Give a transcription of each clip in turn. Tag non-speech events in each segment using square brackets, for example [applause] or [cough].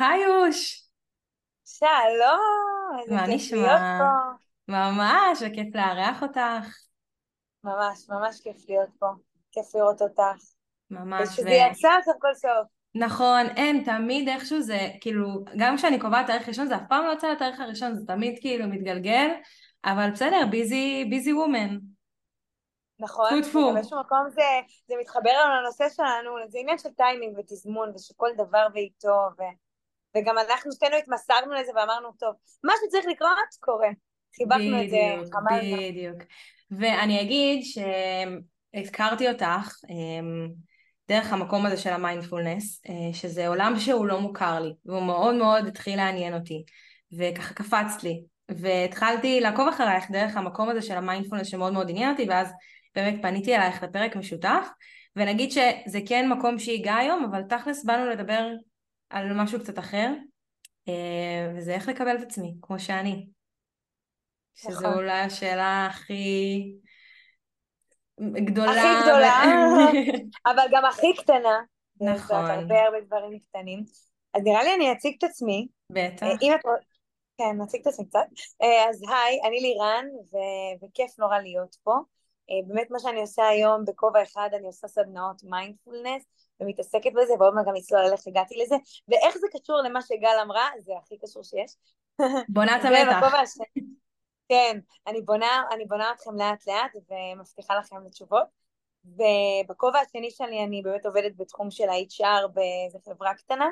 היי אוש, שלום, איזה מה כיף להיות? פה. ממש, וכיף לארח אותך. ממש, ממש כיף להיות פה. כיף לראות אותך. ממש, ושזה יצא סוף כל סוף. ונכון, אין, תמיד איכשהו זה, כאילו, גם כשאני קובעת תאריך ראשון, זה אף פעם לא יוצא לתאריך הראשון, זה תמיד כאילו מתגלגל, אבל בסדר, ביזי, ביזי וומן. נכון? באיזשהו מקום זה, זה מתחבר לנו לנושא שלנו, זה עניין של טיימינג ותזמון, ושכל דבר בעיתו, ו... וגם אנחנו שתינו התמסרנו לזה ואמרנו, טוב, מה שצריך לקרות, קורה. חיבקנו את זה, חמלנו. בדיוק. ואני אגיד שהכרתי אותך אמ, דרך המקום הזה של המיינדפולנס, אה, שזה עולם שהוא לא מוכר לי, והוא מאוד מאוד התחיל לעניין אותי, וככה קפצת לי, והתחלתי לעקוב אחרייך דרך המקום הזה של המיינדפולנס שמאוד מאוד עניין אותי, ואז באמת פניתי אלייך לפרק משותף, ונגיד שזה כן מקום שהגע היום, אבל תכלס באנו לדבר על משהו קצת אחר, אה, וזה איך לקבל את עצמי, כמו שאני. שזו נכון. אולי השאלה הכי גדולה. הכי גדולה, [laughs] אבל גם הכי קטנה. נכון. הרבה הרבה דברים קטנים. אז נראה לי אני אציג את עצמי. בטח. אה, אם את כן, נציג את עצמי קצת. אה, אז היי, אני לירן, ו- וכיף נורא להיות פה. באמת מה שאני עושה היום בכובע אחד, אני עושה סדנאות מיינדפולנס, ומתעסקת בזה, ועוד מעט גם נצלול על איך הגעתי לזה, ואיך זה קשור למה שגל אמרה, זה הכי קשור שיש. בונה את [laughs] המתח. כן, אני בונה, אני בונה אתכם לאט לאט, ומבטיחה לכם לתשובות. ובכובע השני שלי אני באמת עובדת בתחום של ה-HR באיזה חברה קטנה,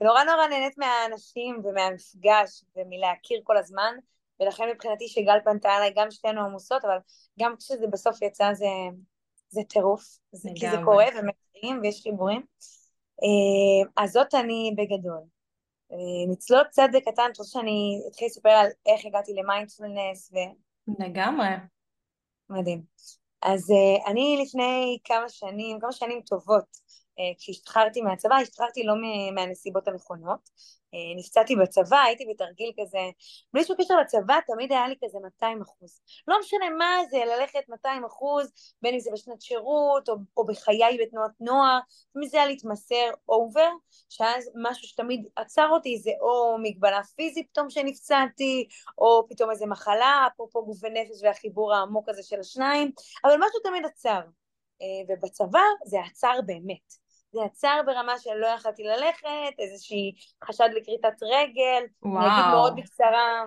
ונורא נורא נהנית מהאנשים ומהמפגש ומלהכיר כל הזמן, ולכן מבחינתי שגל פנתה אליי, גם שתינו עמוסות, אבל גם כשזה בסוף יצא זה, זה טירוף, זה, כי זה. קורה ומכירים ויש חיבורים. אה, אז זאת אני בגדול. אה, נצלול קצת בקטן, את רוצה שאני אתחיל לספר על איך הגעתי למיינדפולנס ו... לגמרי. מדהים. אז uh, אני לפני כמה שנים, כמה שנים טובות, כשהשתחררתי מהצבא, השתחררתי לא מהנסיבות הנכונות. Uh, נפצעתי בצבא, הייתי בתרגיל כזה, בלי שום קשר לצבא, תמיד היה לי כזה 200 אחוז. לא משנה מה זה, ללכת 200 אחוז, בין אם זה בשנת שירות, או, או בחיי בתנועת נוער, תמיד זה היה להתמסר אובר, שאז משהו שתמיד עצר אותי זה או מגבלה פיזית פתאום שנפצעתי, או פתאום איזה מחלה, אפרופו גוף ונפש והחיבור העמוק הזה של השניים, אבל משהו תמיד עצר. אה, ובצבא זה עצר באמת. זה עצר ברמה שלא יכלתי ללכת, איזושהי חשד לכריתת רגל, אני אגיד וואו. מאוד בקצרה,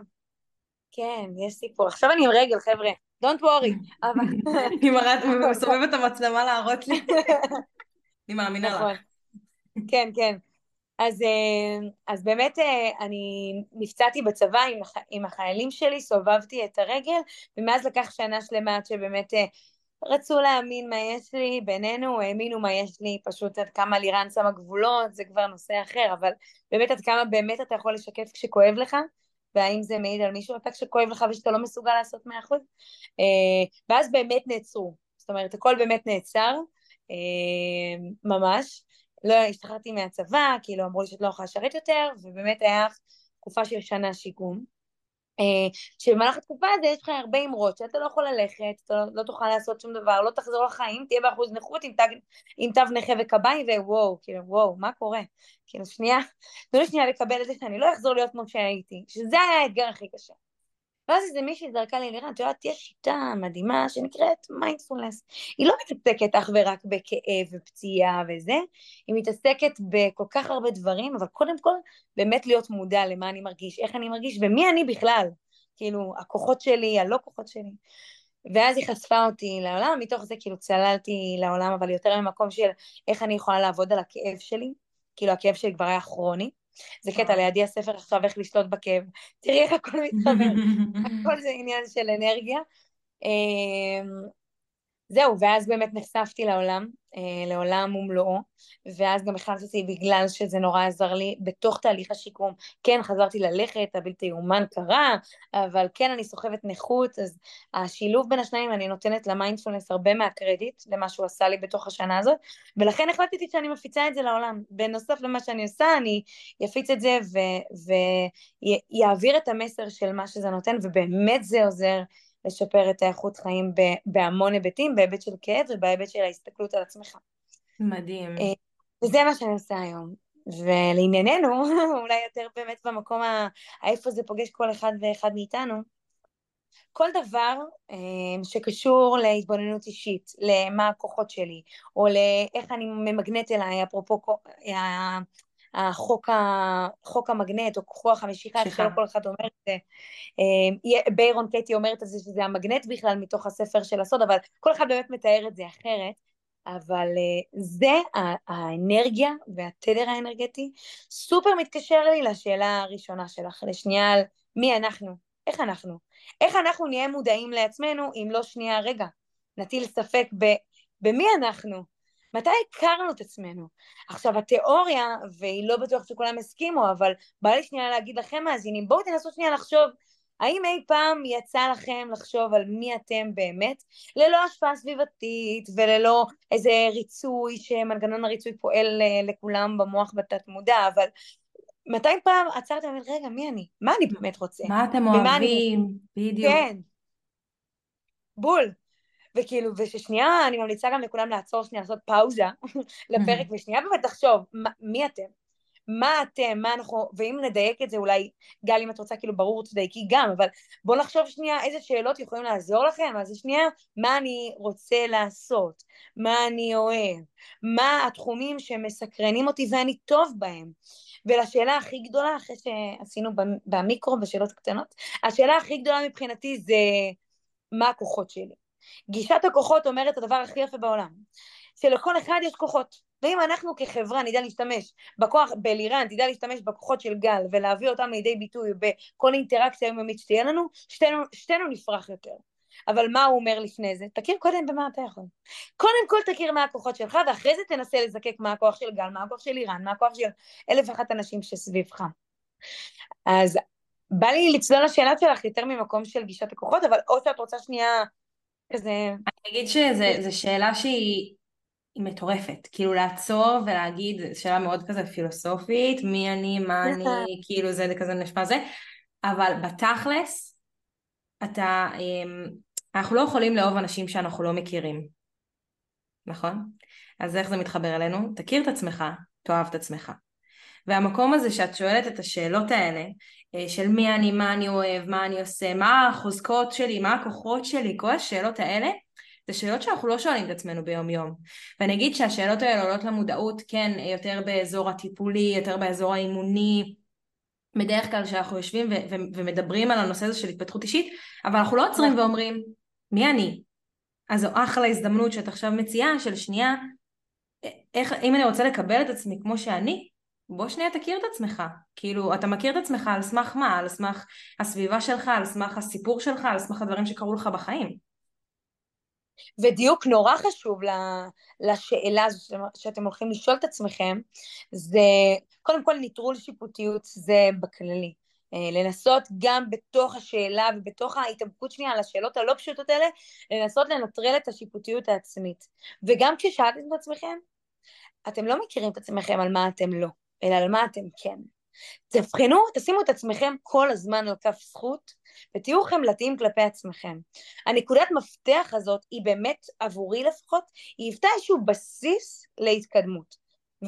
כן, יש סיפור. עכשיו אני עם רגל, חבר'ה, don't worry, אבל... [laughs] היא מראה, מסובבת את המצלמה להראות לי. אני מאמינה נכון, לך. כן, כן. אז, אה, אז באמת אה, אני נפצעתי בצבא עם, עם החיילים שלי, סובבתי את הרגל, ומאז לקח שנה שלמה עד שבאמת אה, רצו להאמין מה יש לי, בינינו האמינו מה יש לי, פשוט עד כמה לירן שמה גבולות, זה כבר נושא אחר, אבל באמת עד כמה באמת אתה יכול לשקף כשכואב לך, והאם זה מעיד על מישהו אתה כשכואב לך ושאתה לא מסוגל לעשות מאה אחוז, אה, ואז באמת נעצרו, זאת אומרת הכל באמת נעצר, אה, ממש. לא השתחררתי מהצבא, כאילו אמרו לי שאת לא יכולה לשרת יותר, ובאמת היה תקופה של שנה שיקום. אה, שבמהלך התקופה הזו יש לך הרבה אמרות, שאתה לא יכול ללכת, אתה לא, לא תוכל לעשות שום דבר, לא תחזור לחיים, תהיה באחוז נכות עם, תג, עם תו נכה וקביים, ווואו, כאילו, וואו, מה קורה? כאילו, שנייה, תנו לי שנייה לקבל את זה שאני לא אחזור להיות כמו שהייתי, שזה היה האתגר הכי קשה. ואז איזה מישהי זרקה לי, לירן, את יודעת, יש שיטה מדהימה שנקראת מיינדפולנס. היא לא מתעסקת אך ורק בכאב ופציעה וזה, היא מתעסקת בכל כך הרבה דברים, אבל קודם כל, באמת להיות מודע למה אני מרגיש, איך אני מרגיש, ומי אני בכלל. כאילו, הכוחות שלי, הלא כוחות שלי. ואז היא חשפה אותי לעולם, מתוך זה כאילו צללתי לעולם, אבל יותר ממקום של איך אני יכולה לעבוד על הכאב שלי, כאילו הכאב שלי כבר היה כרוני. זה קטע. לידי הספר עכשיו איך לשלוט בכאב. תראי איך הכל מתחבר. [laughs] הכל זה עניין של אנרגיה. אמ, זהו, ואז באמת נחשפתי לעולם, לעולם ומלואו, ואז גם החלטתי בגלל שזה נורא עזר לי בתוך תהליך השיקום. כן, חזרתי ללכת, הבלתי יאומן קרה, אבל כן, אני סוחבת נכות, אז השילוב בין השניים, אני נותנת למיינדפולנס הרבה מהקרדיט למה שהוא עשה לי בתוך השנה הזאת, ולכן החלטתי שאני מפיצה את זה לעולם. בנוסף למה שאני עושה, אני אפיץ את זה ויעביר את המסר של מה שזה נותן, ובאמת זה עוזר. לשפר את האיכות חיים בהמון היבטים, בהיבט של כאב ובהיבט של ההסתכלות על עצמך. מדהים. אה, וזה מה שאני עושה היום. ולענייננו, [laughs] אולי יותר באמת במקום ה... איפה זה פוגש כל אחד ואחד מאיתנו, כל דבר אה, שקשור להתבוננות אישית, למה הכוחות שלי, או לאיך אני ממגנט אליי, אפרופו החוק, ה, חוק המגנט, או כוח המשיכה, איך שלא כל אחד אומר את זה. אה, ביירון קטי אומרת את זה שזה המגנט בכלל מתוך הספר של הסוד, אבל כל אחד באמת מתאר את זה אחרת. אבל אה, זה האנרגיה והתדר האנרגטי סופר מתקשר לי לשאלה הראשונה שלך, לשנייה על מי אנחנו, איך אנחנו, איך אנחנו נהיה מודעים לעצמנו אם לא שנייה? רגע, נטיל ספק ב, במי אנחנו, מתי הכרנו את עצמנו? עכשיו התיאוריה, והיא לא בטוח שכולם הסכימו, אבל בא לי שנייה להגיד לכם מאזינים, בואו תנסו שנייה לחשוב האם אי פעם יצא לכם לחשוב על מי אתם באמת, ללא השפעה סביבתית וללא איזה ריצוי, שמנגנון הריצוי פועל אה, לכולם במוח בתת מודע, אבל מתי פעם עצרתם ואומרים, רגע, מי אני? מה אני באמת רוצה? מה אתם אוהבים? אני... בדיוק. כן. בול. וכאילו, וששנייה, אני ממליצה גם לכולם לעצור שנייה, לעשות פאוזה [laughs] לפרק, ושנייה באמת לחשוב, מי אתם? מה אתם, מה אנחנו, ואם נדייק את זה אולי, גל אם את רוצה כאילו ברור תדייקי גם, אבל בואו נחשוב שנייה איזה שאלות יכולים לעזור לכם, אז שנייה, מה אני רוצה לעשות, מה אני אוהב, מה התחומים שמסקרנים אותי ואני טוב בהם. ולשאלה הכי גדולה, אחרי שעשינו במיקרו בשאלות קטנות, השאלה הכי גדולה מבחינתי זה מה הכוחות שלי. גישת הכוחות אומרת את הדבר הכי יפה בעולם, שלכל אחד יש כוחות. ואם אנחנו כחברה נדע להשתמש בכוח, בלירן, תדע להשתמש בכוחות של גל ולהביא אותם לידי ביטוי בכל אינטראקציה יומיומית שתהיה לנו, שתינו, שתינו נפרח יותר. אבל מה הוא אומר לפני זה? תכיר קודם במה אתה יכול. קודם כל תכיר מה הכוחות שלך, ואחרי זה תנסה לזקק מה הכוח של גל, מה הכוח של לירן, מה הכוח של אלף ואחת אנשים שסביבך. אז בא לי לצלול לשאלה שלך יותר ממקום של גישת הכוחות, אבל או שאת רוצה שנייה כזה... אני אגיד שזו שאלה שהיא מטורפת, כאילו לעצור ולהגיד, זו שאלה מאוד כזה פילוסופית, מי אני, מה אני, כאילו זה כזה נשמע זה, אבל בתכלס, אתה, אמ, אנחנו לא יכולים לאהוב אנשים שאנחנו לא מכירים, נכון? אז איך זה מתחבר אלינו? תכיר את עצמך, תאהב את עצמך. והמקום הזה שאת שואלת את השאלות האלה, אה, של מי אני, מה אני אוהב, מה אני עושה, מה החוזקות שלי, מה הכוחות שלי, כל השאלות האלה, זה שאלות שאנחנו לא שואלים את עצמנו ביום יום. ואני אגיד שהשאלות האלה עולות למודעות, כן, יותר באזור הטיפולי, יותר באזור האימוני, בדרך כלל כשאנחנו יושבים ו- ו- ומדברים על הנושא הזה של התפתחות אישית, אבל אנחנו לא עוצרים ואומרים, מי אני? אז זו אחלה הזדמנות שאת עכשיו מציעה של שנייה, איך, אם אני רוצה לקבל את עצמי כמו שאני, בוא שנייה תכיר את עצמך. כאילו, אתה מכיר את עצמך על סמך מה? על סמך הסביבה שלך, על סמך הסיפור שלך, על סמך הדברים שקרו לך בחיים. ודיוק נורא חשוב לשאלה שאתם הולכים לשאול את עצמכם, זה קודם כל נטרול שיפוטיות זה בכללי. אה, לנסות גם בתוך השאלה ובתוך ההתאבקות שנייה על השאלות הלא פשוטות האלה, לנסות לנטרל את השיפוטיות העצמית. וגם כששאלתם את עצמכם, אתם לא מכירים את עצמכם על מה אתם לא, אלא על מה אתם כן. תבחנו, תשימו את עצמכם כל הזמן על כף זכות, ותהיו חמלתיים כלפי עצמכם. הנקודת מפתח הזאת היא באמת, עבורי לפחות, היא היוותה איזשהו בסיס להתקדמות.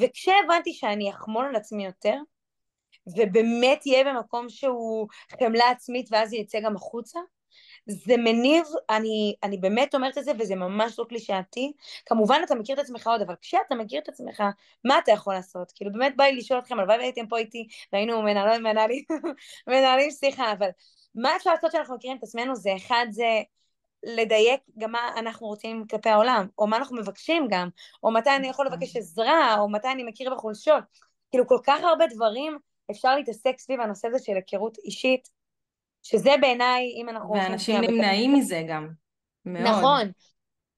וכשהבנתי שאני אחמול על עצמי יותר, ובאמת יהיה במקום שהוא חמלה עצמית ואז יצא גם החוצה, זה מניב, אני, אני באמת אומרת את זה וזה ממש לא קלישאתי, כמובן אתה מכיר את עצמך עוד, אבל כשאתה מכיר את עצמך, מה אתה יכול לעשות? כאילו באמת בא לי לשאול אתכם, הלוואי והייתם פה איתי והיינו מנהלים, מנהלים, [laughs] מנהלים שיחה, אבל מה אפשר לעשות שאנחנו מכירים את עצמנו זה אחד זה לדייק גם מה אנחנו רוצים כלפי העולם, או מה אנחנו מבקשים גם, או מתי אני יכול לבקש עזרה, או מתי אני מכיר בחולשות. כאילו כל כך הרבה דברים אפשר להתעסק סביב הנושא הזה של היכרות אישית, שזה בעיניי, אם אנחנו... ואנשים נמנעים מזה גם. מאוד. נכון.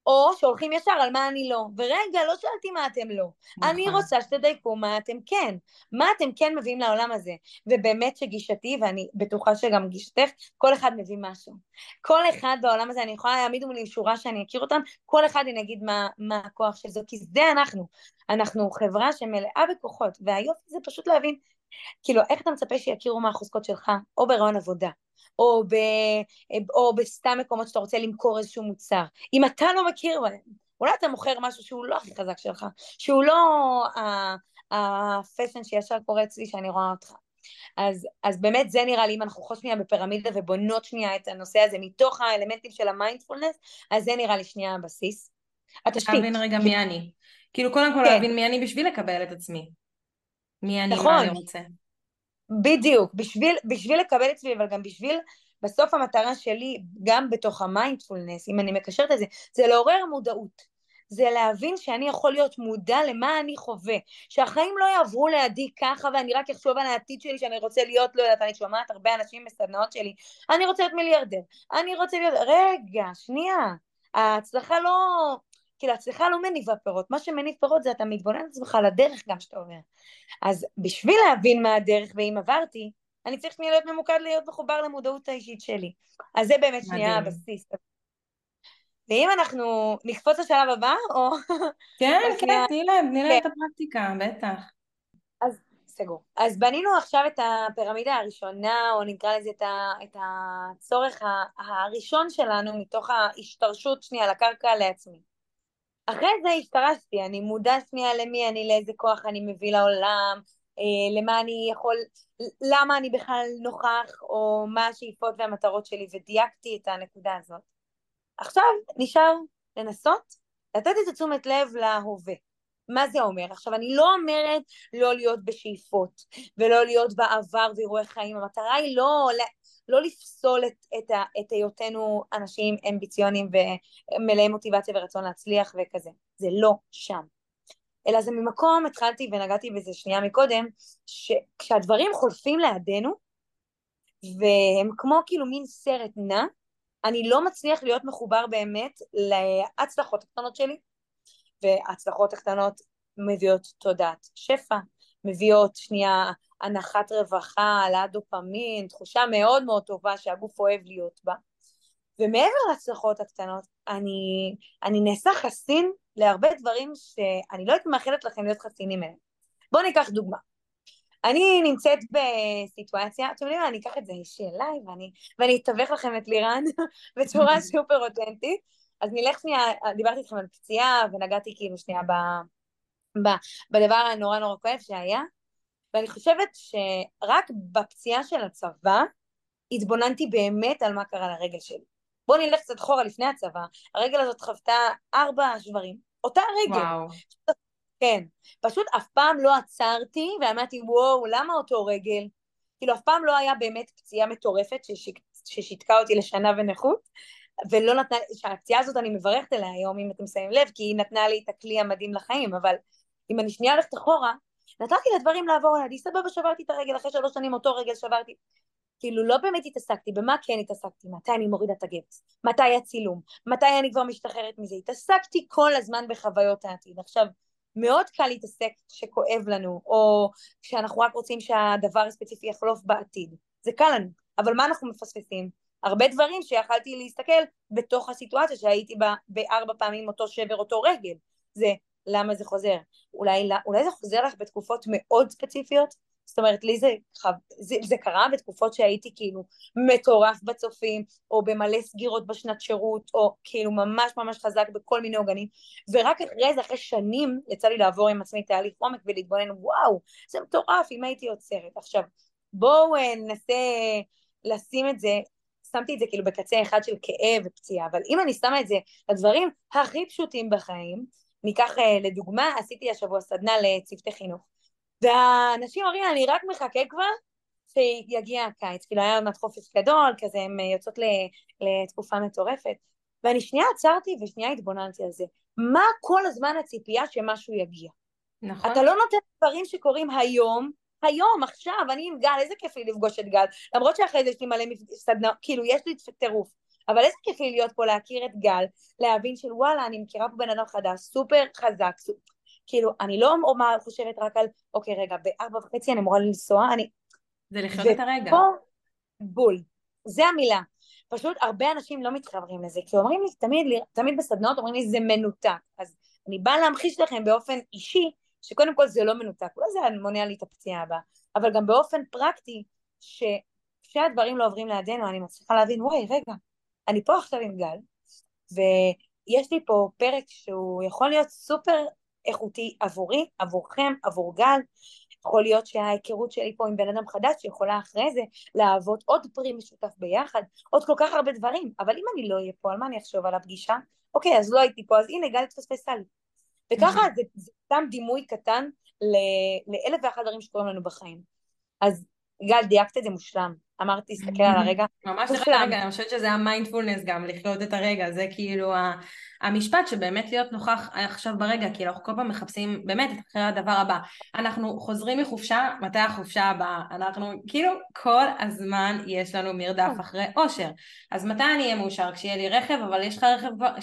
או שהולכים ישר על מה אני לא. ורגע, לא שאלתי מה אתם לא. נכון. אני רוצה שתדייקו מה אתם כן. מה אתם כן מביאים לעולם הזה. ובאמת שגישתי, ואני בטוחה שגם גישתך, כל אחד מביא משהו. כל אחד בעולם הזה, אני יכולה להעמיד מולי שורה שאני אכיר אותם, כל אחד אני אגיד מה, מה הכוח של זה, כי זה אנחנו. אנחנו חברה שמלאה בכוחות, והיופי זה פשוט להבין כאילו, איך אתה מצפה שיכירו מה החוזקות שלך, או ברעיון עבודה, או, ב, או בסתם מקומות שאתה רוצה למכור איזשהו מוצר. אם אתה לא מכיר בהם, אולי אתה מוכר משהו שהוא לא הכי חזק שלך, שהוא לא הפשן שישר קורץ לי שאני רואה אותך. אז, אז באמת זה נראה לי, אם אנחנו חושבים שנייה בפירמידה ובונות שנייה את הנושא הזה מתוך האלמנטים של המיינדפולנס, אז זה נראה לי שנייה הבסיס. התשתית. להבין רגע מי אני. כאילו קודם כל כן. להבין מי אני בשביל לקבל את עצמי. מי אני, נכון. מה אני רוצה. בדיוק, בשביל, בשביל לקבל את עצמי, אבל גם בשביל, בסוף המטרה שלי, גם בתוך המיינדפולנס, אם אני מקשרת את זה, זה לעורר מודעות. זה להבין שאני יכול להיות מודע למה אני חווה, שהחיים לא יעברו לידי ככה ואני רק אחשוב על העתיד שלי שאני רוצה להיות, לא יודעת, אני שומעת הרבה אנשים בסדנאות שלי, אני רוצה להיות מיליארדר, אני רוצה להיות, רגע, שנייה, ההצלחה לא, כאילו ההצלחה לא מניבה פירות, מה שמניב פירות זה אתה מתבונן על עצמך על הדרך גם שאתה עובר. אז בשביל להבין מה הדרך ואם עברתי, אני צריך שנייה להיות ממוקד להיות מחובר למודעות האישית שלי. אז זה באמת שנייה הבסיס. ואם אנחנו נקפוץ לשלב הבא, או... כן, כן, תני להם, תני להם את הפרקטיקה, בטח. אז סגור. אז בנינו עכשיו את הפירמידה הראשונה, או נקרא לזה את, ה, את הצורך הראשון שלנו מתוך ההשתרשות שנייה לקרקע לעצמי. אחרי זה השתרשתי, אני מודע שנייה למי אני, לאיזה כוח אני מביא לעולם, אה, למה אני יכול, למה אני בכלל נוכח, או מה השאיפות והמטרות שלי, ודייקתי את הנקודה הזאת. עכשיו נשאר לנסות לתת את תשומת לב להווה. מה זה אומר? עכשיו, אני לא אומרת לא להיות בשאיפות ולא להיות בעבר ואירועי חיים, המטרה היא לא, לא לפסול את, את, את היותנו אנשים אמביציונים ומלאי מוטיבציה ורצון להצליח וכזה, זה לא שם. אלא זה ממקום, התחלתי ונגעתי בזה שנייה מקודם, שכשהדברים חולפים לידינו, והם כמו כאילו מין סרט נע, אני לא מצליח להיות מחובר באמת להצלחות הקטנות שלי, והצלחות הקטנות מביאות תודעת שפע, מביאות שנייה הנחת רווחה, העלאת דופמין, תחושה מאוד מאוד טובה שהגוף אוהב להיות בה. ומעבר להצלחות הקטנות, אני, אני נעשה חסין להרבה דברים שאני לא הייתי מאחלת לכם להיות חסינים מהם. בואו ניקח דוגמה. אני נמצאת בסיטואציה, אתם יודעים מה, אני אקח את זה אישי אליי ואני, ואני אתווך לכם את לירן [laughs] בצורה [laughs] סופר אותנטית. אז נלך שנייה, דיברתי איתכם על פציעה ונגעתי כאילו שנייה ב, ב, בדבר הנורא נורא כואב שהיה, ואני חושבת שרק בפציעה של הצבא התבוננתי באמת על מה קרה לרגל שלי. בואו נלך קצת אחורה לפני הצבא, הרגל הזאת חוותה ארבע שברים, אותה רגל. וואו. כן, פשוט אף פעם לא עצרתי ואמרתי וואו למה אותו רגל? כאילו אף פעם לא היה באמת פציעה מטורפת ששיק, ששיתקה אותי לשנה ונכות ולא נתנה, שהפציעה הזאת אני מברכת עליה היום אם אתם שמים לב כי היא נתנה לי את הכלי המדהים לחיים אבל אם אני שנייה הולכת אחורה נתתי לדברים לעבור עליי, סבבה שברתי את הרגל אחרי שלוש שנים אותו רגל שברתי כאילו לא באמת התעסקתי, במה כן התעסקתי? מתי אני מורידה את הגבס? מתי הצילום? מתי אני כבר משתחררת מזה? התעסקתי כל הזמן בחוויות העתיד. עכשיו, מאוד קל להתעסק כשכואב לנו, או כשאנחנו רק רוצים שהדבר הספציפי יחלוף בעתיד. זה קל לנו, אבל מה אנחנו מפספסים? הרבה דברים שיכלתי להסתכל בתוך הסיטואציה שהייתי בה בארבע פעמים אותו שבר, אותו רגל. זה למה זה חוזר. אולי, אולי זה חוזר לך בתקופות מאוד ספציפיות? זאת אומרת, לי זה, זה, זה קרה בתקופות שהייתי כאילו מטורף בצופים, או במלא סגירות בשנת שירות, או כאילו ממש ממש חזק בכל מיני עוגנים, ורק אחרי זה, אחרי שנים, יצא לי לעבור עם עצמי תהליך עומק ולהתבונן, וואו, זה מטורף, אם הייתי עוצרת. עכשיו, בואו אה, ננסה לשים את זה שמתי את זה כאילו בקצה אחד של כאב ופציעה, אבל אם אני שמה את זה לדברים הכי פשוטים בחיים, ניקח אה, לדוגמה, עשיתי השבוע סדנה לצוותי חינוך. והאנשים אומרים, אני רק מחכה כבר שיגיע הקיץ, כאילו היה עוד חופש גדול, כזה הן יוצאות לתקופה מטורפת. ואני שנייה עצרתי ושנייה התבוננתי על זה. מה כל הזמן הציפייה שמשהו יגיע? נכון. אתה לא נותן דברים שקורים היום, היום, עכשיו, אני עם גל, איזה כיף לי לפגוש את גל. למרות שאחרי זה יש לי מלא סדנאות, כאילו, יש לי טירוף. אבל איזה כיף לי להיות פה, להכיר את גל, להבין של וואלה, אני מכירה פה בן אדם חדש, סופר חזק, סופר... כאילו, אני לא אומר, חושבת רק על, אוקיי, רגע, בארבע וחצי אני אמורה לנסוע, אני... זה לחיות את הרגע. ופה, בול. זה המילה. פשוט הרבה אנשים לא מתחברים לזה, כי אומרים לי, תמיד, תמיד בסדנאות אומרים לי, זה מנותק. אז אני באה להמחיש לכם באופן אישי, שקודם כל זה לא מנותק, לא זה מונע לי את הפציעה הבאה, אבל גם באופן פרקטי, שכשהדברים לא עוברים לידינו, אני מצליחה להבין, וואי, רגע, אני פה עכשיו עם גל, ויש לי פה פרק שהוא יכול להיות סופר איכותי עבורי, עבורכם, עבור גל. יכול להיות שההיכרות שלי פה עם בן אדם חדש שיכולה אחרי זה להוות עוד פרי משותף ביחד, עוד כל כך הרבה דברים, אבל אם אני לא אהיה פה, על מה אני אחשוב על הפגישה? אוקיי, אז לא הייתי פה, אז הנה, גל התפספסה לי. וככה. זה, זה סתם דימוי קטן לאלף ואחת דברים שקורים לנו בחיים. אז גל, דייקת את זה מושלם. אמרתי, תסתכל על [laughs] הרגע. ממש על הרגע, אני חושבת שזה המיינדפולנס גם, לחיות את הרגע, זה כאילו המשפט שבאמת להיות נוכח עכשיו ברגע, כאילו אנחנו כל פעם מחפשים באמת את אחרי הדבר הבא. אנחנו חוזרים מחופשה, מתי החופשה הבאה? אנחנו כאילו כל הזמן יש לנו מרדף כן. אחרי אושר. אז מתי אני אהיה מאושר? כשיהיה לי רכב, אבל יש לך רכב,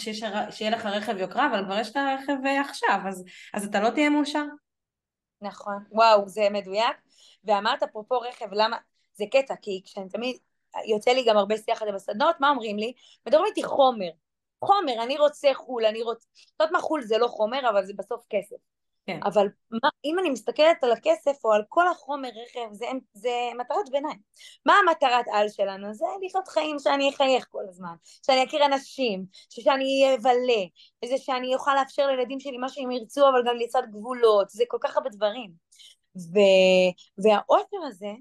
שיהיה לך רכב יוקרה, אבל כבר יש לך רכב אה, עכשיו, אז, אז אתה לא תהיה מאושר? נכון, וואו, זה מדויק. ואמרת אפרופו רכב, למה, זה קטע, כי כשאני תמיד, יוצא לי גם הרבה שיח הזה בסדנות, מה אומרים לי? מדברים איתי חומר. חומר, אני רוצה חו"ל, אני רוצה... את יודעת מה חו"ל זה לא חומר, אבל זה בסוף כסף. כן. אבל מה, אם אני מסתכלת על הכסף או על כל החומר רכב, זה, זה מטרת ביניים. מה המטרת על שלנו? זה לחיות חיים שאני אחייך כל הזמן, שאני אכיר אנשים, שאני אבלה, וזה שאני אוכל לאפשר לילדים שלי מה שהם ירצו, אבל גם לצד גבולות, זה כל כך הרבה דברים. ו... והאושר הזה,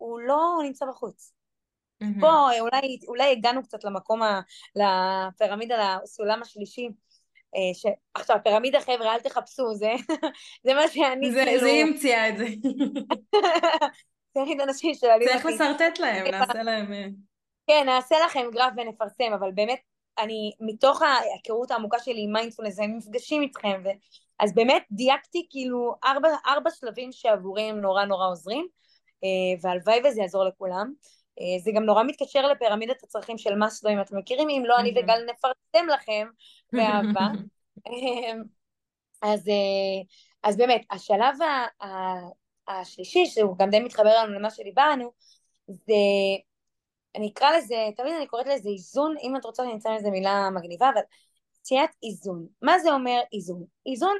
הוא לא נמצא בחוץ. Mm-hmm. פה אולי, אולי הגענו קצת למקום, ה, לפירמידה, לסולם השלישי. אה, ש... עכשיו, פירמידה, חבר'ה, אל תחפשו, זה, [laughs] זה מה שאני זה, כאילו... זה היא המציאה את זה. [laughs] צריך אנשים שואלים אותי. צריך לשרטט להם, נעשה להם... אה. כן, נעשה לכם גרף ונפרסם, אבל באמת, אני, מתוך ההיכרות העמוקה שלי עם מיינדפולנס, הם מפגשים איתכם, ו... אז באמת דייקתי כאילו ארבע, ארבע שלבים שעבורי הם נורא נורא עוזרים. אה, והלוואי וזה יעזור לכולם. אה, זה גם נורא מתקשר לפירמידת הצרכים של מאסלו, אם אתם מכירים, אם לא, אני וגל נפרסם לכם באהבה. [laughs] אמ, אז, אה, אז באמת, השלב השלישי, שהוא גם די מתחבר לנו למה שדיברנו, זה, אני אקרא לזה, תמיד אני קוראת לזה איזון, אם את רוצה אני אמצא לזה מילה מגניבה, אבל מציאת איזון. מה זה אומר איזון? איזון,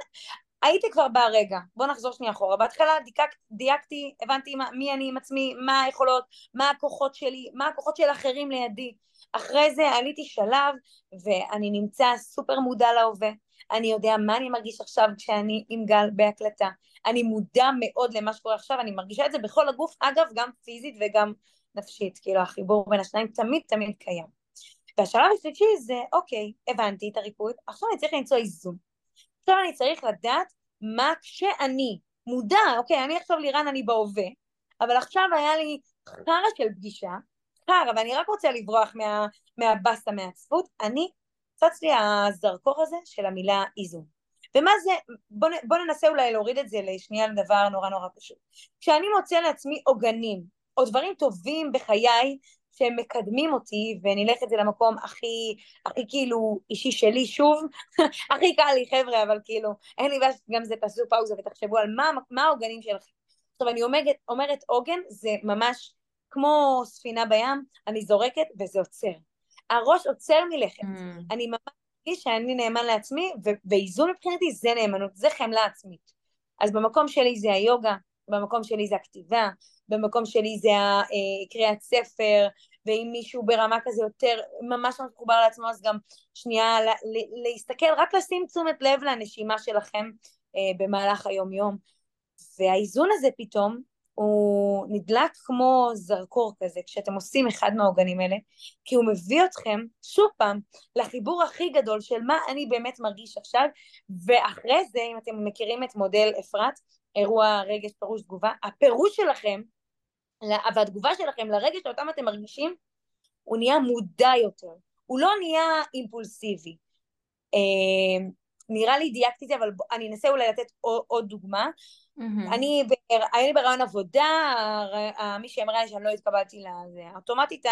הייתי כבר ברגע, בוא נחזור שנייה אחורה, בהתחלה דייקת, דייקתי, הבנתי מה, מי אני עם עצמי, מה היכולות, מה הכוחות שלי, מה הכוחות של אחרים לידי, אחרי זה עליתי שלב ואני נמצא סופר מודע להווה, אני יודע מה אני מרגיש עכשיו כשאני עם גל בהקלטה, אני מודע מאוד למה שקורה עכשיו, אני מרגישה את זה בכל הגוף, אגב גם פיזית וגם נפשית, כאילו החיבור בין השניים תמיד תמיד קיים. והשלב השלישי זה אוקיי, הבנתי את הריפוי, עכשיו אני צריך למצוא איזון. עכשיו אני צריך לדעת מה כשאני מודע, אוקיי, אני עכשיו לירן, אני בהווה, אבל עכשיו היה לי חרא של פגישה, חרא, ואני רק רוצה לברוח מה, מהבאסה, מהעצבות, אני, צץ לי הזרקור הזה של המילה איזון. ומה זה, בוא, בוא ננסה אולי להוריד את זה לשנייה לדבר נורא נורא פשוט. כשאני מוצא לעצמי עוגנים, או דברים טובים בחיי שהם מקדמים אותי, ונלך את זה למקום הכי, הכי כאילו אישי שלי שוב, [laughs] הכי קל לי חבר'ה, אבל כאילו, אין לי בעיה שגם זה תעשו פאוזה ותחשבו על מה, מה העוגנים שלכם. עכשיו אני אומרת, אומרת עוגן זה ממש כמו ספינה בים, אני זורקת וזה עוצר. הראש עוצר מלכת. Mm. אני ממש מרגיש שאני נאמן לעצמי, ואיזון מבחינתי זה נאמנות, זה חמלה עצמית. אז במקום שלי זה היוגה, במקום שלי זה הכתיבה, במקום שלי זה אה, ספר, ואם מישהו ברמה כזה יותר ממש ממש מחובר לעצמו, אז גם שנייה להסתכל, רק לשים תשומת לב לנשימה שלכם אה, במהלך היום-יום. והאיזון הזה פתאום, הוא נדלק כמו זרקור כזה כשאתם עושים אחד מהעוגנים האלה, כי הוא מביא אתכם, שוב פעם, לחיבור הכי גדול של מה אני באמת מרגיש עכשיו, ואחרי זה, אם אתם מכירים את מודל אפרת, אירוע רגש פירוש תגובה, הפירוש שלכם והתגובה שלכם לרגש שאותם אתם מרגישים, הוא נהיה מודע יותר, הוא לא נהיה אימפולסיבי. אה, נראה לי דייקתי את זה, אבל אני אנסה אולי לתת עוד, עוד דוגמה. Mm-hmm. אני, היה לי ברעיון עבודה, מי שאמרה לי שאני לא התקבלתי לזה, אוטומטית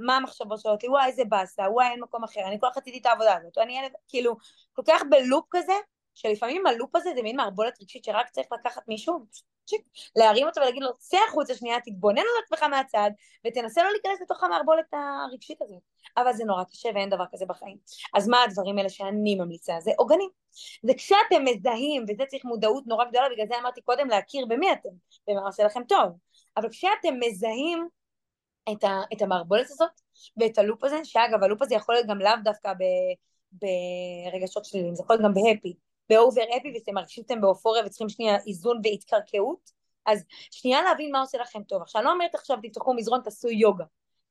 מה המחשבות שלו, וואי איזה באסה, וואי אין מקום אחר, אני כל כך רציתי את העבודה הזאת, אני כאילו כל כך בלופ כזה, שלפעמים הלופ הזה זה מין מערבולת רגשית שרק צריך לקחת מישהו, להרים אותו ולהגיד לו, צא החוצה שנייה, תתבונן על עצמך מהצד, ותנסה לא להיכנס לתוך המערבולת הרגשית הזאת. אבל זה נורא קשה ואין דבר כזה בחיים. אז מה הדברים האלה שאני ממליצה? זה עוגנים. זה כשאתם מזהים, וזה צריך מודעות נורא גדולה, בגלל זה אמרתי קודם להכיר במי אתם, ומה עושה לכם טוב. אבל כשאתם מזהים את, ה, את המערבולת הזאת, ואת הלופ הזה, שאגב, הלופ הזה יכול להיות גם לאו דווקא ב, ברגשות שליליים, זה יכול להיות גם בהפי. באובר אפי ואתם מרגישים שאתם באופוריה וצריכים שנייה איזון והתקרקעות, אז שנייה להבין מה עושה לכם טוב. עכשיו, אני לא אומרת עכשיו תפתחו מזרון, תעשו יוגה.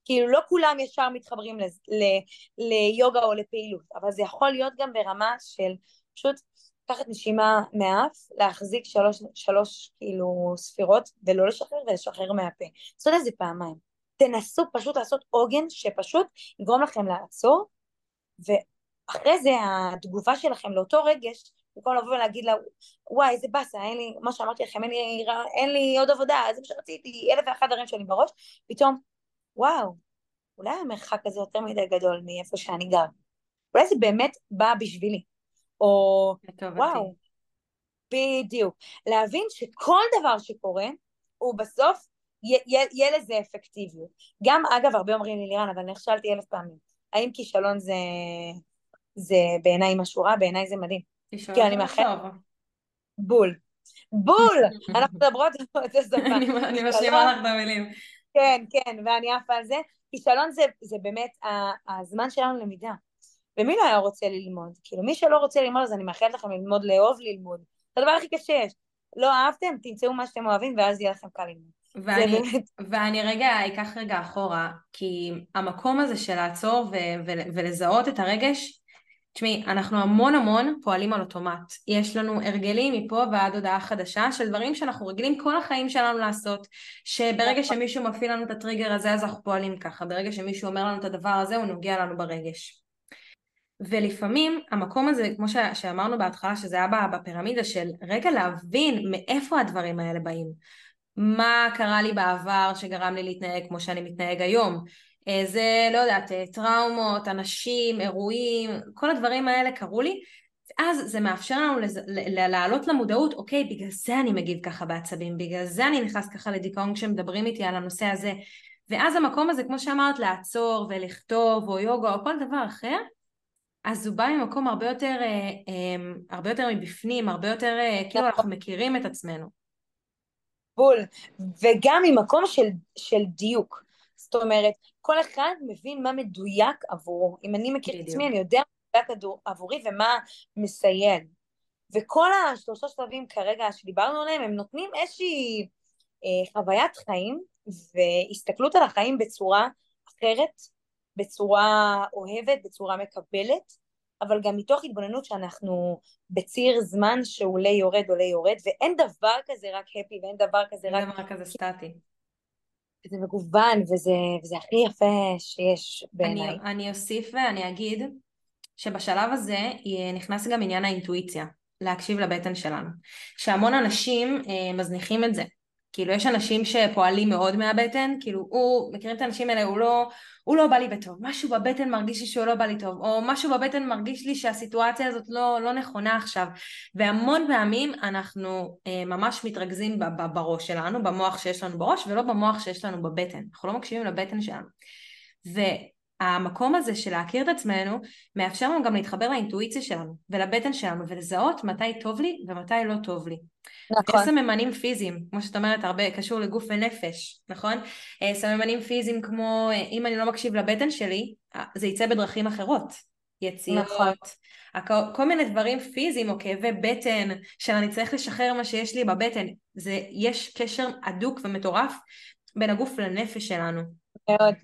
כאילו לא כולם ישר מתחברים ליוגה או לפעילות, אבל זה יכול להיות גם ברמה של פשוט לקחת נשימה מהאף, להחזיק שלוש, שלוש כאילו ספירות ולא לשחרר ולשחרר מהפה. לעשות את זה פעמיים. תנסו פשוט לעשות עוגן שפשוט יגרום לכם לעצור, ואחרי זה התגובה שלכם לאותו רגש, במקום לבוא ולהגיד לה, וואי איזה באסה, אין לי, מה שאמרתי לכם, אין לי, אין לי עוד עבודה, זה מה שרציתי, אלף ואחת דברים שלי בראש, פתאום, וואו, אולי המרחק הזה יותר מדי גדול מאיפה שאני גר. אולי זה באמת בא בשבילי. או וואו, בדיוק. להבין שכל דבר שקורה, הוא בסוף יהיה לזה אפקטיביות. גם, אגב, הרבה אומרים לי, לירן, אבל אני שאלתי אלף פעמים, האם כישלון זה, זה בעיניי משהו רע? בעיניי זה מדהים. כישלון זה משהו בול. בול! [laughs] אנחנו מדברות את השפה. אני משלימה לך במילים. כן, כן, ואני עפה על זה. כישלון זה, זה באמת הזמן שלנו למידה. ומי לא היה רוצה ללמוד? כאילו, מי שלא רוצה ללמוד, אז אני מאחלת לכם ללמוד, לאהוב ללמוד. זה הדבר הכי קשה יש. לא אהבתם, תמצאו מה שאתם אוהבים, ואז יהיה לכם קל ללמוד. ואני. ואני רגע אקח רגע אחורה, כי המקום הזה של לעצור ו- ו- ולזהות את הרגש, תשמעי, אנחנו המון המון פועלים על אוטומט. יש לנו הרגלים מפה ועד הודעה חדשה של דברים שאנחנו רגילים כל החיים שלנו לעשות, שברגע נכון. שמישהו מפעיל לנו את הטריגר הזה אז אנחנו פועלים ככה, ברגע שמישהו אומר לנו את הדבר הזה הוא נוגע לנו ברגש. ולפעמים המקום הזה, כמו שאמרנו בהתחלה, שזה היה בפירמידה של רגע להבין מאיפה הדברים האלה באים. מה קרה לי בעבר שגרם לי להתנהג כמו שאני מתנהג היום. אה, זה, לא יודעת, אה, טראומות, אנשים, אירועים, כל הדברים האלה קרו לי. אז זה מאפשר לנו לז... לעלות למודעות, אוקיי, בגלל זה אני מגיב ככה בעצבים, בגלל זה אני נכנס ככה לדיכאון כשמדברים איתי על הנושא הזה. ואז המקום הזה, כמו שאמרת, לעצור ולכתוב, או יוגה, או כל דבר אחר, אז הוא בא ממקום הרבה יותר, אה, אה, הרבה יותר מבפנים, הרבה יותר, כאילו. אנחנו מכירים את עצמנו. בול, וגם ממקום של, של דיוק. זאת אומרת, כל אחד מבין מה מדויק עבורו. אם אני מכיר את עצמי, אני יודע מה מדויק עבורי ומה מסייע. וכל השלושה שלבים כרגע שדיברנו עליהם, הם נותנים איזושהי אה, חוויית חיים והסתכלות על החיים בצורה אחרת, בצורה אוהבת, בצורה מקבלת, אבל גם מתוך התבוננות שאנחנו בציר זמן שעולה יורד עולה יורד, ואין דבר כזה רק הפי ואין דבר כזה רק... אין דבר כזה סטטי. זה מגוון וזה, וזה הכי יפה שיש בעיניי. אני, אני אוסיף ואני אגיד שבשלב הזה נכנס גם עניין האינטואיציה, להקשיב לבטן שלנו. שהמון אנשים אה, מזניחים את זה. כאילו יש אנשים שפועלים מאוד מהבטן, כאילו הוא, מכירים את האנשים האלה, הוא לא, הוא לא בא לי בטוב, משהו בבטן מרגיש לי שהוא לא בא לי טוב, או משהו בבטן מרגיש לי שהסיטואציה הזאת לא, לא נכונה עכשיו, והמון פעמים אנחנו אה, ממש מתרכזים ב, ב, בראש שלנו, במוח שיש לנו בראש, ולא במוח שיש לנו בבטן, אנחנו לא מקשיבים לבטן שלנו. והמקום הזה של להכיר את עצמנו מאפשר לנו גם להתחבר לאינטואיציה שלנו ולבטן שלנו ולזהות מתי טוב לי ומתי לא טוב לי. נכון. סממנים פיזיים, כמו שאת אומרת, הרבה קשור לגוף ונפש, נכון? אה, סממנים פיזיים כמו, אה, אם אני לא מקשיב לבטן שלי, אה, זה יצא בדרכים אחרות. יציאות, נכון. כל מיני דברים פיזיים או כאבי בטן, שאני צריך לשחרר מה שיש לי בבטן. זה, יש קשר הדוק ומטורף בין הגוף לנפש שלנו. מאוד.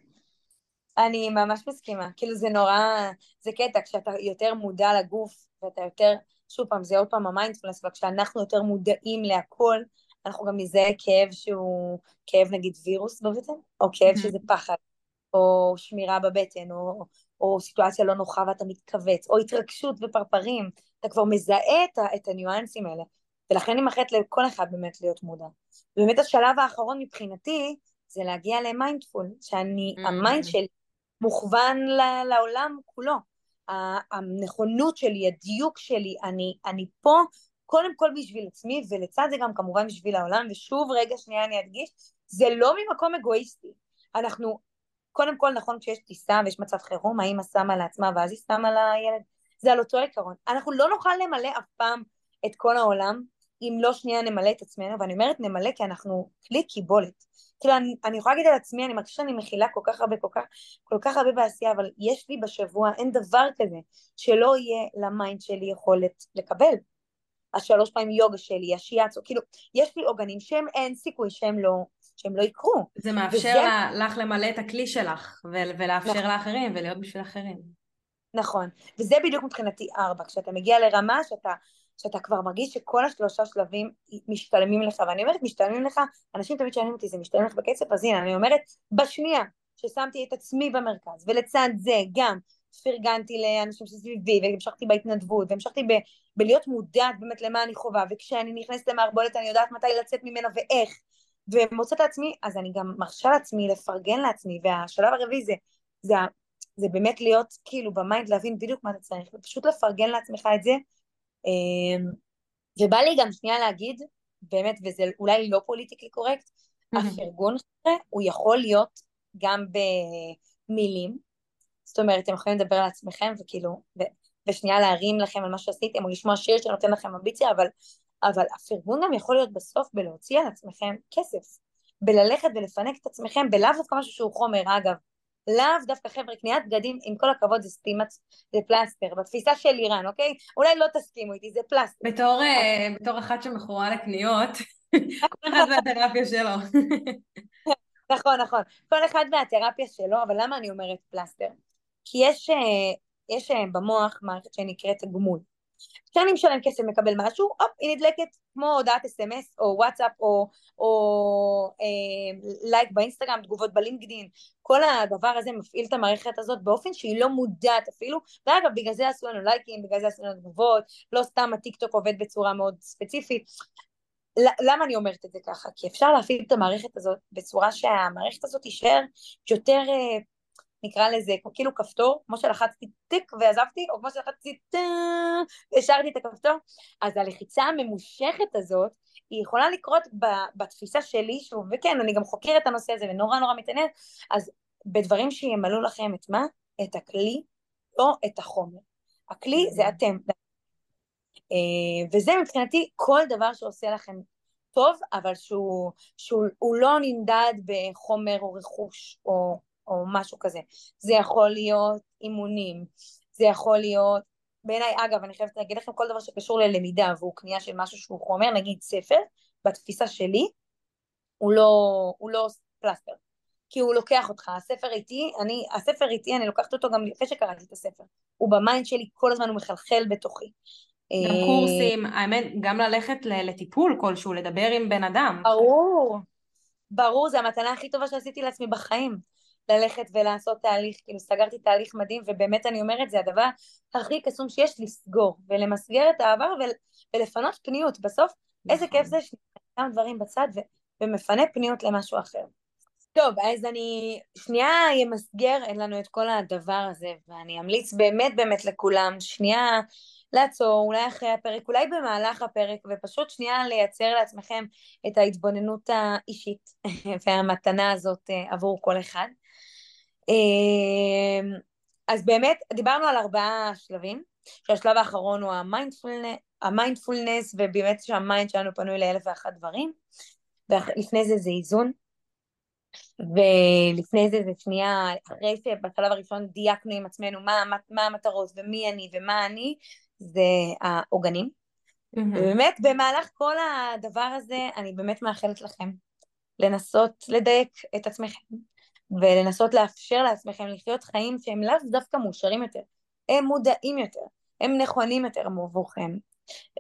אני ממש מסכימה. כאילו זה נורא, זה קטע, כשאתה יותר מודע לגוף ואתה יותר שוב פעם, זה עוד פעם המיינדפלנס, וכשאנחנו יותר מודעים להכל, אנחנו גם נזהה כאב שהוא כאב נגיד וירוס בבטן, או כאב שזה פחד, או שמירה בבטן, או, או סיטואציה לא נוחה ואתה מתכווץ, או התרגשות ופרפרים, אתה כבר מזהה את, את הניואנסים האלה, ולכן אני מאחלת לכל אחד באמת להיות מודע. ובאמת השלב האחרון מבחינתי, זה להגיע ל mindful, שאני, mm-hmm. ה mind שלי מוכוון לעולם כולו. הנכונות שלי, הדיוק שלי, אני, אני פה קודם כל בשביל עצמי ולצד זה גם כמובן בשביל העולם ושוב רגע שנייה אני אדגיש זה לא ממקום אגואיסטי. אנחנו קודם כל נכון כשיש טיסה ויש מצב חירום האמא שמה לעצמה ואז היא שמה לילד זה על אותו עיקרון. אנחנו לא נוכל למלא אף פעם את כל העולם אם לא שנייה נמלא את עצמנו ואני אומרת נמלא כי אנחנו כלי קיבולת כאילו אני, אני יכולה להגיד על עצמי, אני מרגישה שאני מכילה כל כך הרבה, כל כך, כל כך הרבה בעשייה, אבל יש לי בשבוע, אין דבר כזה שלא יהיה ל mind שלי יכולת לקבל. השלוש פעמים יוגה שלי, השיאצו, כאילו, יש לי עוגנים שהם אין סיכוי שהם לא, שהם לא יקרו. זה מאפשר וזה... לך למלא את הכלי שלך, ולאפשר נכון. לאחרים, ולהיות בשביל אחרים. נכון, וזה בדיוק מבחינתי ארבע, כשאתה מגיע לרמה שאתה, שאתה כבר מרגיש שכל השלושה שלבים משתלמים לך, ואני אומרת משתלמים לך, אנשים תמיד שואלים אותי, זה משתלם לך בכסף? אז הנה, אני אומרת, בשנייה ששמתי את עצמי במרכז, ולצד זה גם פרגנתי לאנשים שסביבי, והמשכתי בהתנדבות, והמשכתי ב, בלהיות מודעת באמת למה אני חווה, וכשאני נכנסת למערבולת אני יודעת מתי לצאת ממנה ואיך, ומוצאת לעצמי, אז אני גם מרשה לעצמי לפרגן לעצמי, והשלב הרביעי זה, זה, זה באמת להיות כאילו ב mind, להבין בדיוק מה אתה צריך, ופשוט לפרגן לעצמך את זה. אמ, ובא לי גם שנייה להגיד, באמת, וזה אולי לא פוליטיקלי קורקט, הפרגון הוא יכול להיות גם במילים, זאת אומרת, אתם יכולים לדבר על עצמכם וכאילו, ושנייה להרים לכם על מה שעשיתם, או לשמוע שיר שנותן לכם אמביציה, אבל, אבל הפרגון גם יכול להיות בסוף בלהוציא על עצמכם כסף, בללכת ולפנק את עצמכם, בלאו דווקא משהו שהוא חומר, אגב, לאו דווקא חבר'ה, קניית בגדים, עם כל הכבוד זה סטימת, זה פלסטר, בתפיסה של איראן, אוקיי? אולי לא תסכימו איתי, זה פלסטר. בתור, אה, בתור אחת שמכורה לקניות, [laughs] כל אחד והתרפיה שלו. נכון, נכון. כל אחד והתרפיה שלו, אבל למה אני אומרת פלסטר? כי יש, אה, יש אה, במוח מערכת שנקראת גמול. כשאני משלם כסף מקבל משהו, הופ, היא נדלקת כמו הודעת אס.אם.אס או וואטסאפ או, או אה, לייק באינסטגרם, תגובות בלינקדין, כל הדבר הזה מפעיל את המערכת הזאת באופן שהיא לא מודעת אפילו, ואגב בגלל זה עשו לנו לייקים, בגלל זה עשו לנו תגובות, לא סתם הטיקטוק עובד בצורה מאוד ספציפית. למה אני אומרת את זה ככה? כי אפשר להפעיל את המערכת הזאת בצורה שהמערכת הזאת תישאר יותר אה, נקרא לזה כאילו כפתור, כמו שלחצתי טיק ועזבתי, או כמו שלחצתי טה והשארתי את הכפתור, אז הלחיצה הממושכת הזאת, היא יכולה לקרות בתפיסה שלי, שוב, וכן, אני גם חוקרת את הנושא הזה ונורא נורא מתעניינת, אז בדברים שימלאו לכם את מה? את הכלי, לא את החומר. הכלי זה אתם. אה, וזה מבחינתי כל דבר שעושה לכם טוב, אבל שהוא, שהוא לא נמדד בחומר או רכוש או או משהו כזה. זה יכול להיות אימונים, זה יכול להיות, בעיניי, אגב, אני חייבת להגיד לכם, כל דבר שקשור ללמידה והוא קנייה של משהו שהוא חומר, נגיד ספר, בתפיסה שלי, הוא לא, הוא לא פלסטר. כי הוא לוקח אותך, הספר איתי, אני, הספר איתי, אני לוקחת אותו גם לפני שקראתי את הספר. הוא ב mind שלי, כל הזמן הוא מחלחל בתוכי. גם קורסים, האמת, גם ללכת לטיפול כלשהו, לדבר עם בן אדם. ברור, ברור, זו המתנה הכי טובה שעשיתי לעצמי בחיים. ללכת ולעשות תהליך, כאילו סגרתי תהליך מדהים, ובאמת אני אומרת, זה הדבר הכי קסום שיש לסגור, ולמסגר את העבר ול, ולפנות פניות. בסוף, נכון. איזה כיף זה ששם דברים בצד ו, ומפנה פניות למשהו אחר. טוב, אז אני שנייה אמסגר, אין לנו את כל הדבר הזה, ואני אמליץ באמת באמת לכולם, שנייה לעצור, אולי אחרי הפרק, אולי במהלך הפרק, ופשוט שנייה לייצר לעצמכם את ההתבוננות האישית [laughs] והמתנה הזאת אה, עבור כל אחד. אמ, אז באמת, דיברנו על ארבעה שלבים, שהשלב האחרון הוא המיינדפולנס, המיינדפולנס ובאמת שה mind שלנו פנוי לאלף ואחת דברים, ולפני זה זה איזון, ולפני זה זה שנייה, אחרי שבשלב הראשון דייקנו עם עצמנו מה, מה, מה המטרות ומי אני ומה אני, זה העוגנים. Mm-hmm. ובאמת במהלך כל הדבר הזה אני באמת מאחלת לכם לנסות לדייק את עצמכם, ולנסות לאפשר לעצמכם לחיות חיים שהם לאו דווקא מאושרים יותר, הם מודעים יותר, הם נכונים יותר עבורכם.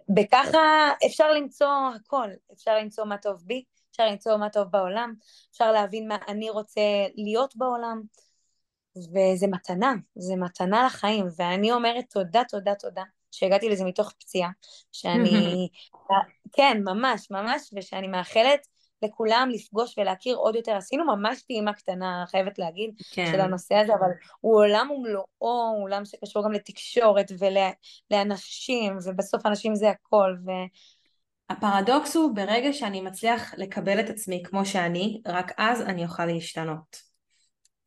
בככה אפשר למצוא הכל, אפשר למצוא מה טוב בי, אפשר למצוא מה טוב בעולם, אפשר להבין מה אני רוצה להיות בעולם, וזה מתנה, זה מתנה לחיים, ואני אומרת תודה, תודה, תודה, שהגעתי לזה מתוך פציעה, שאני, [laughs] כן, ממש, ממש, ושאני מאחלת לכולם לפגוש ולהכיר עוד יותר. עשינו ממש טעימה קטנה, חייבת להגיד, כן. של הנושא הזה, אבל הוא עולם ומלואו, הוא עולם שקשור גם לתקשורת ולאנשים, ובסוף אנשים זה הכל. ו... הפרדוקס הוא ברגע שאני מצליח לקבל את עצמי כמו שאני, רק אז אני אוכל להשתנות.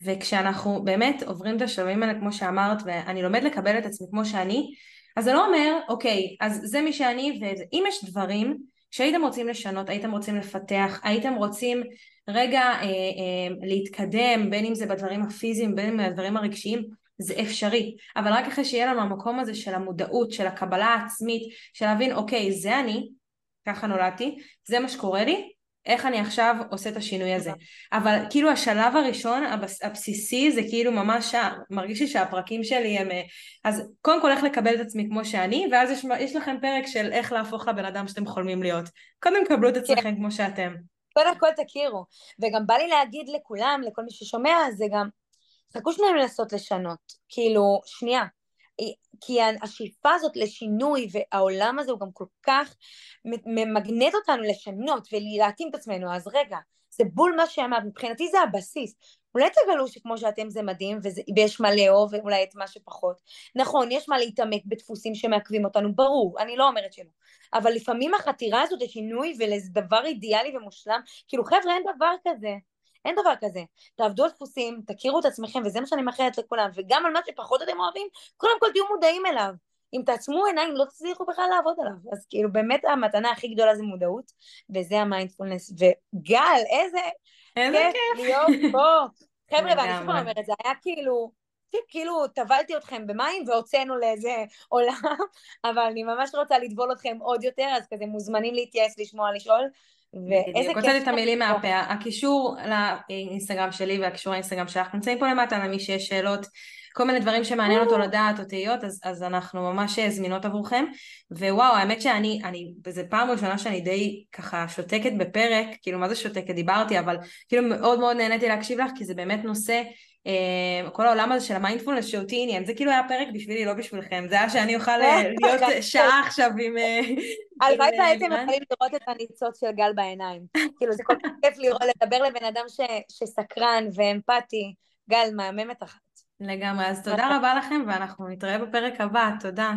וכשאנחנו באמת עוברים את השלבים האלה כמו שאמרת ואני לומד לקבל את עצמי כמו שאני אז זה לא אומר אוקיי אז זה מי שאני ואם יש דברים שהייתם רוצים לשנות, הייתם רוצים לפתח, הייתם רוצים רגע אה, אה, להתקדם, בין אם זה בדברים הפיזיים, בין אם בדברים הרגשיים, זה אפשרי, אבל רק אחרי שיהיה לנו המקום הזה של המודעות, של הקבלה העצמית, של להבין אוקיי זה אני, ככה נולדתי, זה מה שקורה לי, איך אני עכשיו עושה את השינוי הזה. אבל כאילו השלב הראשון, הבסיסי, זה כאילו ממש, מרגיש לי שהפרקים שלי הם... אה, אז קודם כל איך לקבל את עצמי כמו שאני, ואז יש, יש לכם פרק של איך להפוך לבן אדם שאתם חולמים להיות. קודם קבלו את עצמכם כן. כמו שאתם. קודם כל תכירו. וגם בא לי להגיד לכולם, לכל מי ששומע, זה גם, חכו שניים לנסות לשנות. כאילו, שנייה. כי השאיפה הזאת לשינוי והעולם הזה הוא גם כל כך ממגנט אותנו לשנות ולהתאים את עצמנו, אז רגע, זה בול מה שאמרת, מבחינתי זה הבסיס. אולי תגלו שכמו שאתם זה מדהים וזה, ויש מה לאהוב ואולי את מה שפחות. נכון, יש מה להתעמק בדפוסים שמעכבים אותנו, ברור, אני לא אומרת שלא. אבל לפעמים החתירה הזאת לשינוי ולאיזה דבר אידיאלי ומושלם, כאילו חבר'ה אין דבר כזה. אין דבר כזה. תעבדו על דפוסים, תכירו את עצמכם, וזה מה שאני מאחלת לכולם, וגם על מה שפחות אתם אוהבים, קודם כל תהיו מודעים אליו. אם תעצמו עיניים לא תצליחו בכלל לעבוד עליו. אז כאילו באמת המתנה הכי גדולה זה מודעות, וזה המיינדפולנס. וגל, איזה איזה כיף להיות פה. [laughs] חבר'ה, ואני שוב אומרת, זה היה כאילו, כאילו טבלתי אתכם במים והוצאנו לאיזה עולם, [laughs] אבל אני ממש רוצה לטבול אתכם עוד יותר, אז כזה מוזמנים להתייעץ, לשמוע, לשאול. ואיזה כיף. הוצאתי את המילים מהפה. הקישור לאינסטגרם שלי והקישור לאינסטגרם שלך נמצאים פה למטה למי שיש שאלות, כל מיני דברים שמעניין אותו לדעת או תהיות, אז, אז אנחנו ממש זמינות עבורכם. ווואו, האמת שאני, אני, זו פעם ראשונה שאני די ככה שותקת בפרק, כאילו מה זה שותקת? דיברתי, אבל כאילו מאוד מאוד נהניתי להקשיב לך, כי זה באמת נושא כל העולם הזה של המיינדפולנס שאותי עניין, זה כאילו היה פרק בשבילי, לא בשבילכם, זה היה שאני אוכל אה, להיות שעה עכשיו עם... אה, הלוואי והייתם יכולים לראות את הניצוץ של גל בעיניים. כאילו זה כל כך כיף [laughs] לראות, לדבר לבן אדם שסקרן ואמפתי. גל, מהממת אחת. לגמרי, אז תודה רבה לכם ואנחנו נתראה בפרק הבא, תודה.